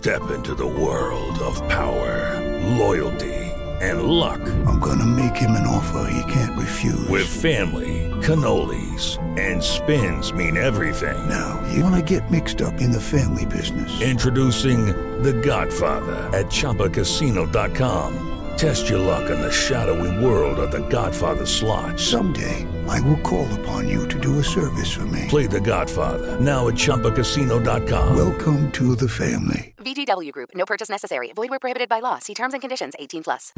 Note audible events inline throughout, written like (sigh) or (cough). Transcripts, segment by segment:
Step into the world of power, loyalty, and luck. I'm gonna make him an offer he can't refuse. With family, cannolis, and spins mean everything. Now, you wanna get mixed up in the family business. Introducing The Godfather at ChumbaCasino.com. Test your luck in the shadowy world of The Godfather slot. Someday, I will call upon you to do a service for me. Play The Godfather now at ChumbaCasino.com. Welcome to the family. VGW Group. No purchase necessary. Void where prohibited by law. See terms and conditions. 18 plus.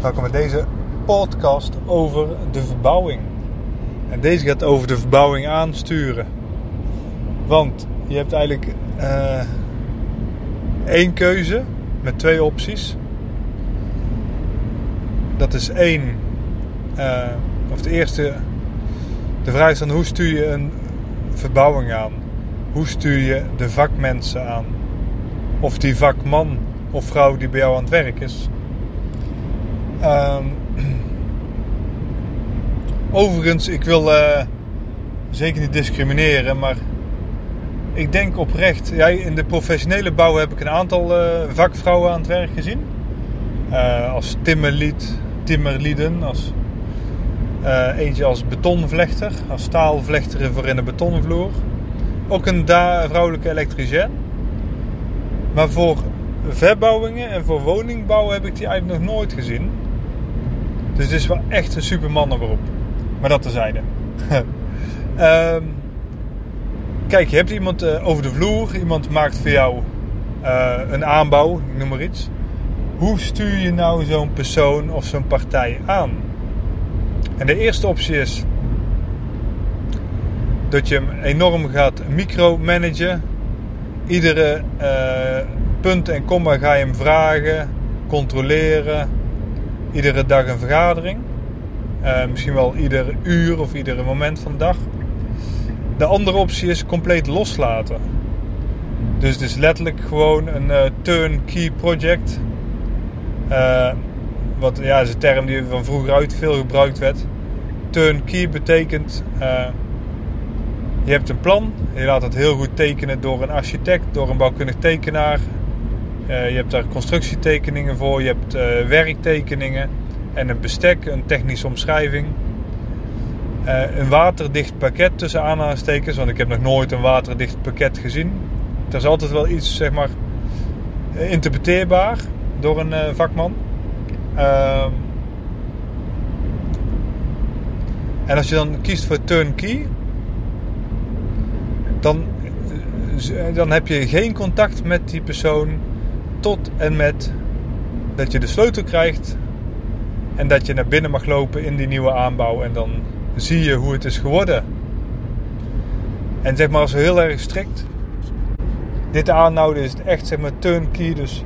Welkom bij deze podcast over de verbouwing. En deze gaat over de verbouwing aansturen. Want je hebt eigenlijk eh, één keuze met twee opties. Dat is één, eh, of de eerste, de vraag is dan hoe stuur je een verbouwing aan? Hoe stuur je de vakmensen aan? Of die vakman of vrouw die bij jou aan het werk is. Ehm, overigens, ik wil eh, zeker niet discrimineren, maar ik denk oprecht, ja, in de professionele bouw heb ik een aantal eh, vakvrouwen aan het werk gezien. Als timmerlied, timmerlieden, als, eh, eentje als betonvlechter, als staalvlechter voor in de betonvloer. Ook een vrouwelijke elektricien. Maar voor verbouwingen en voor woningbouw heb ik die eigenlijk nog nooit gezien. Dus het is wel echt een super mannenberoep. Maar dat terzijde. (laughs) Ehm kijk, je hebt iemand eh, over de vloer. Iemand maakt voor jou eh, een aanbouw, ik noem maar iets. Hoe stuur je nou zo'n persoon of zo'n partij aan? En de eerste optie is dat je hem enorm gaat micromanagen. Iedere eh, punt en komma ga je hem vragen, controleren. Iedere dag een vergadering. Eh, misschien wel ieder uur of iedere moment van de dag. De andere optie is compleet loslaten. Dus het is letterlijk gewoon een eh, turnkey project. Eh, wat ja, is een term die van vroeger uit veel gebruikt werd. Turnkey betekent eh, je hebt een plan, je laat het heel goed tekenen door een architect, door een bouwkundig tekenaar. Eh, je hebt daar constructietekeningen voor, je hebt werktekeningen en een bestek, een technische omschrijving. Een waterdicht pakket tussen aanhalingstekens, want ik heb nog nooit een waterdicht pakket gezien. Er is altijd wel iets, zeg maar, interpreteerbaar door een eh, vakman. Ehm, en als je dan kiest voor turnkey, dan, eh, dan heb je geen contact met die persoon tot en met dat je de sleutel krijgt en dat je naar binnen mag lopen in die nieuwe aanbouw en dan zie je hoe het is geworden. En zeg maar als heel erg strikt dit aanhouden is echt zeg maar turnkey, dus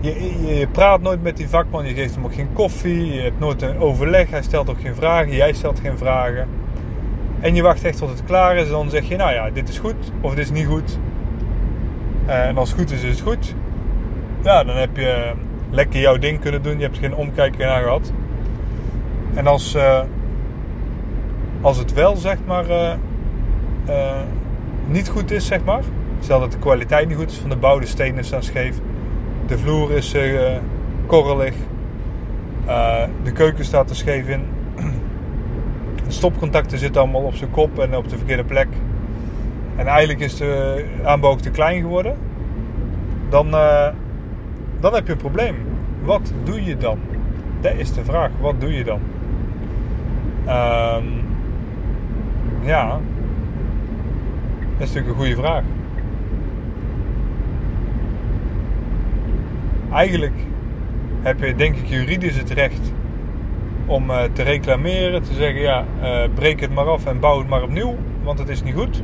je, praat nooit met die vakman, je geeft hem ook geen koffie, je hebt nooit een overleg, hij stelt ook geen vragen, jij stelt geen vragen. En je wacht echt tot het klaar is en dan zeg je, nou ja, dit is goed of dit is niet goed. Eh, en als het goed is, is het goed. Ja, dan heb je lekker jouw ding kunnen doen, je hebt geen omkijken naar gehad. En als, eh, als het wel, zeg maar, eh, niet goed is, zeg maar. Stel dat de kwaliteit niet goed is van de bouw, de stenen staan scheef. De vloer is eh, korrelig. eh, de keuken staat er scheef in. De (clears throat) stopcontacten zitten allemaal op zijn kop en op de verkeerde plek. En eigenlijk is de aanbouw ook te klein geworden. Dan, eh, dan heb je een probleem. Wat doe je dan? Dat is de vraag. Wat doe je dan? Ehm, ja, dat is natuurlijk een goede vraag. Eigenlijk heb je denk ik juridisch het recht om eh, te reclameren, te zeggen ja, eh, breek het maar af en bouw het maar opnieuw, want het is niet goed.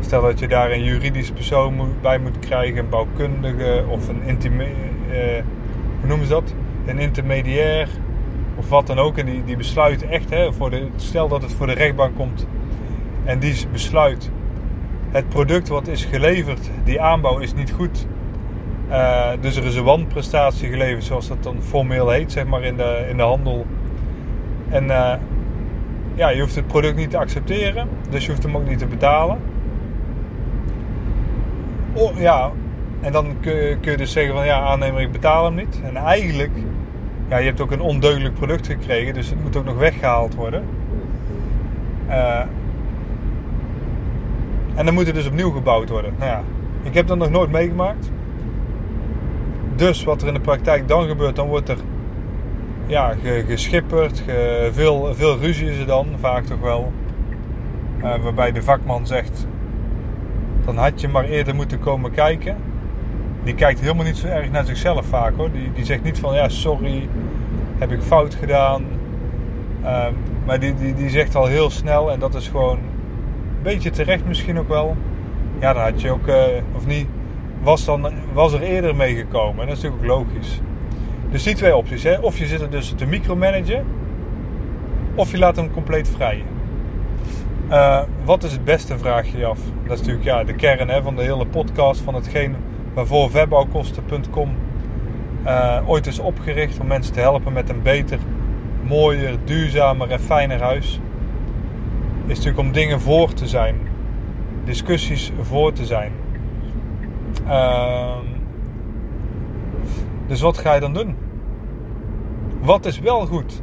Stel dat je daar een juridisch persoon bij moet krijgen, een bouwkundige of een intime, eh, hoe noemen ze dat? Een intermediair of wat dan ook. En die, die besluit echt, hè, voor de, stel dat het voor de rechtbank komt en die besluit het product wat is geleverd, die aanbouw is niet goed. Eh, dus er is een wanprestatie geleverd, zoals dat dan formeel heet, zeg maar in de, in de handel. En eh, ja, je hoeft het product niet te accepteren, dus je hoeft hem ook niet te betalen. O, ja, En dan kun kun je dus zeggen van ja, aannemer, ik betaal hem niet. En eigenlijk, ja, je hebt ook een ondeugelijk product gekregen, dus het moet ook nog weggehaald worden. Uh, en dan moet het dus opnieuw gebouwd worden. Nou ja, ik heb dat nog nooit meegemaakt. Dus wat er in de praktijk dan gebeurt, dan wordt er ja, geschipperd. Ge, veel, veel ruzie is er dan, vaak toch wel. Uh, waarbij de vakman zegt, dan had je maar eerder moeten komen kijken. Die kijkt helemaal niet zo erg naar zichzelf vaak hoor. Die, die zegt niet van ja, sorry, heb ik fout gedaan. Um, maar die, die, die zegt al heel snel, en dat is gewoon een beetje terecht misschien ook wel. Ja, dan had je ook, uh, of niet, was, dan, was er eerder meegekomen. En dat is natuurlijk ook logisch. Dus die twee opties. Hè? Of je zit er dus te micromanagen. Of je laat hem compleet vrij. Uh, wat is het beste, vraag je je af. Dat is natuurlijk ja, de kern hè, van de hele podcast. Van hetgeen waarvoor verbouwkosten.com uh, ooit is opgericht. Om mensen te helpen met een beter, mooier, duurzamer en fijner huis. Is natuurlijk om dingen voor te zijn. Discussies voor te zijn. Uh, dus wat ga je dan doen? Wat is wel goed?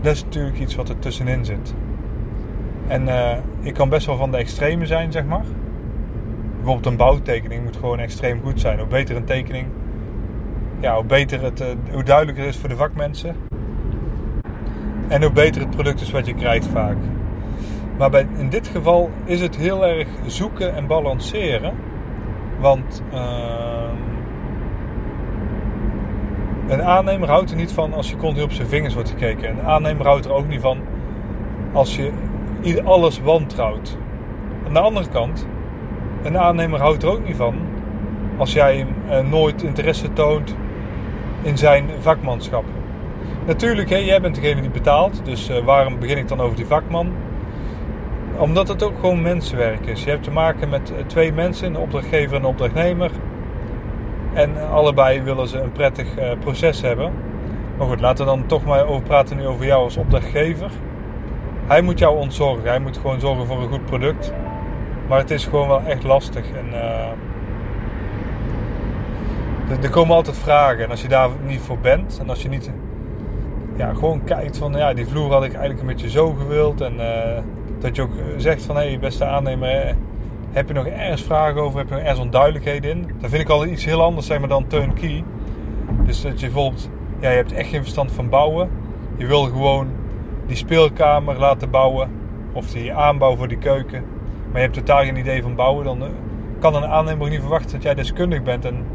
Dat is natuurlijk iets wat er tussenin zit. En uh, ik kan best wel van de extreme zijn, zeg maar. Bijvoorbeeld een bouwtekening moet gewoon extreem goed zijn. Hoe beter een tekening, ja, hoe, beter het, uh, hoe duidelijker het is voor de vakmensen. En hoe beter het product is wat je krijgt vaak. Maar in dit geval is het heel erg zoeken en balanceren. Want uh, een aannemer houdt er niet van als je continu op zijn vingers wordt gekeken. Een aannemer houdt er ook niet van als je alles wantrouwt. Aan de andere kant, een aannemer houdt er ook niet van als jij hem uh, nooit interesse toont in zijn vakmanschap. Natuurlijk, hè, jij bent degene die betaalt, dus uh, waarom begin ik dan over die vakman? Omdat het ook gewoon mensenwerk is. Je hebt te maken met uh, twee mensen, een opdrachtgever en een opdrachtnemer. En allebei willen ze een prettig proces hebben. Maar goed, laten we dan toch maar over praten nu over jou als opdrachtgever. Hij moet jou ontzorgen. Hij moet gewoon zorgen voor een goed product. Maar het is gewoon wel echt lastig. En, uh, er, komen altijd vragen. En als je daar niet voor bent. En als je niet ja, gewoon kijkt van... Ja, die vloer had ik eigenlijk een beetje zo gewild. En dat je ook zegt van... Hé, hey, beste aannemer... Heb je nog ergens vragen over? Heb je nog ergens onduidelijkheden in? Dan vind ik al iets heel anders zeg maar, dan turnkey. Dus dat je bijvoorbeeld... Ja, je hebt echt geen verstand van bouwen. Je wil gewoon die speelkamer laten bouwen of die aanbouw voor die keuken, maar je hebt totaal geen idee van bouwen, dan eh, kan een aannemer niet verwachten dat jij deskundig bent en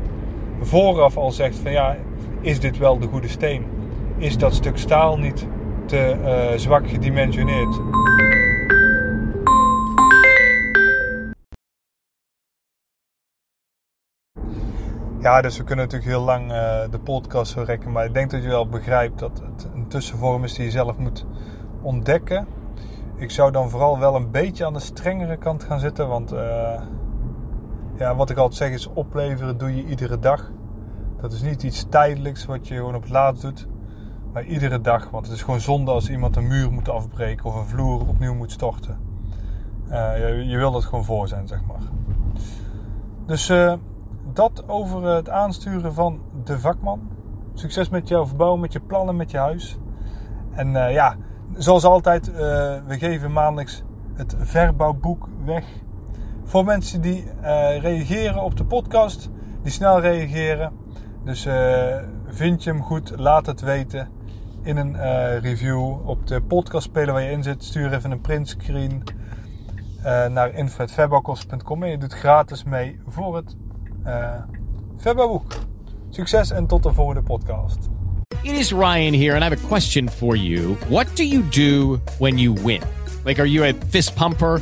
vooraf al zegt van ja, is dit wel de goede steen? Is dat stuk staal niet te uh, zwak gedimensioneerd? Ja, dus we kunnen natuurlijk heel lang uh, de podcast zo rekken. Maar ik denk dat je wel begrijpt dat het een tussenvorm is die je zelf moet ontdekken. Ik zou dan vooral wel een beetje aan de strengere kant gaan zitten. Want uh, ja, wat ik altijd zeg is opleveren doe je iedere dag. Dat is niet iets tijdelijks wat je gewoon op het laatst doet. Maar iedere dag. Want het is gewoon zonde als iemand een muur moet afbreken of een vloer opnieuw moet storten. Uh, je, je wil dat gewoon voor zijn, zeg maar. Dus dat over het aansturen van de vakman. Succes met jouw verbouw, met je plannen, met je huis. En uh, ja, zoals altijd, uh, we geven maandelijks het verbouwboek weg. Voor mensen die reageren op de podcast, die snel reageren. Dus vind je hem goed, laat het weten in een review op de podcastspeler waar je in zit. Stuur even een printscreen naar info.verbouwkosten.com en je doet gratis mee voor het uh, Succes en tot de volgende podcast. It is Ryan here and I have a question for you. What do you do when you win? Like, are you a fist pumper?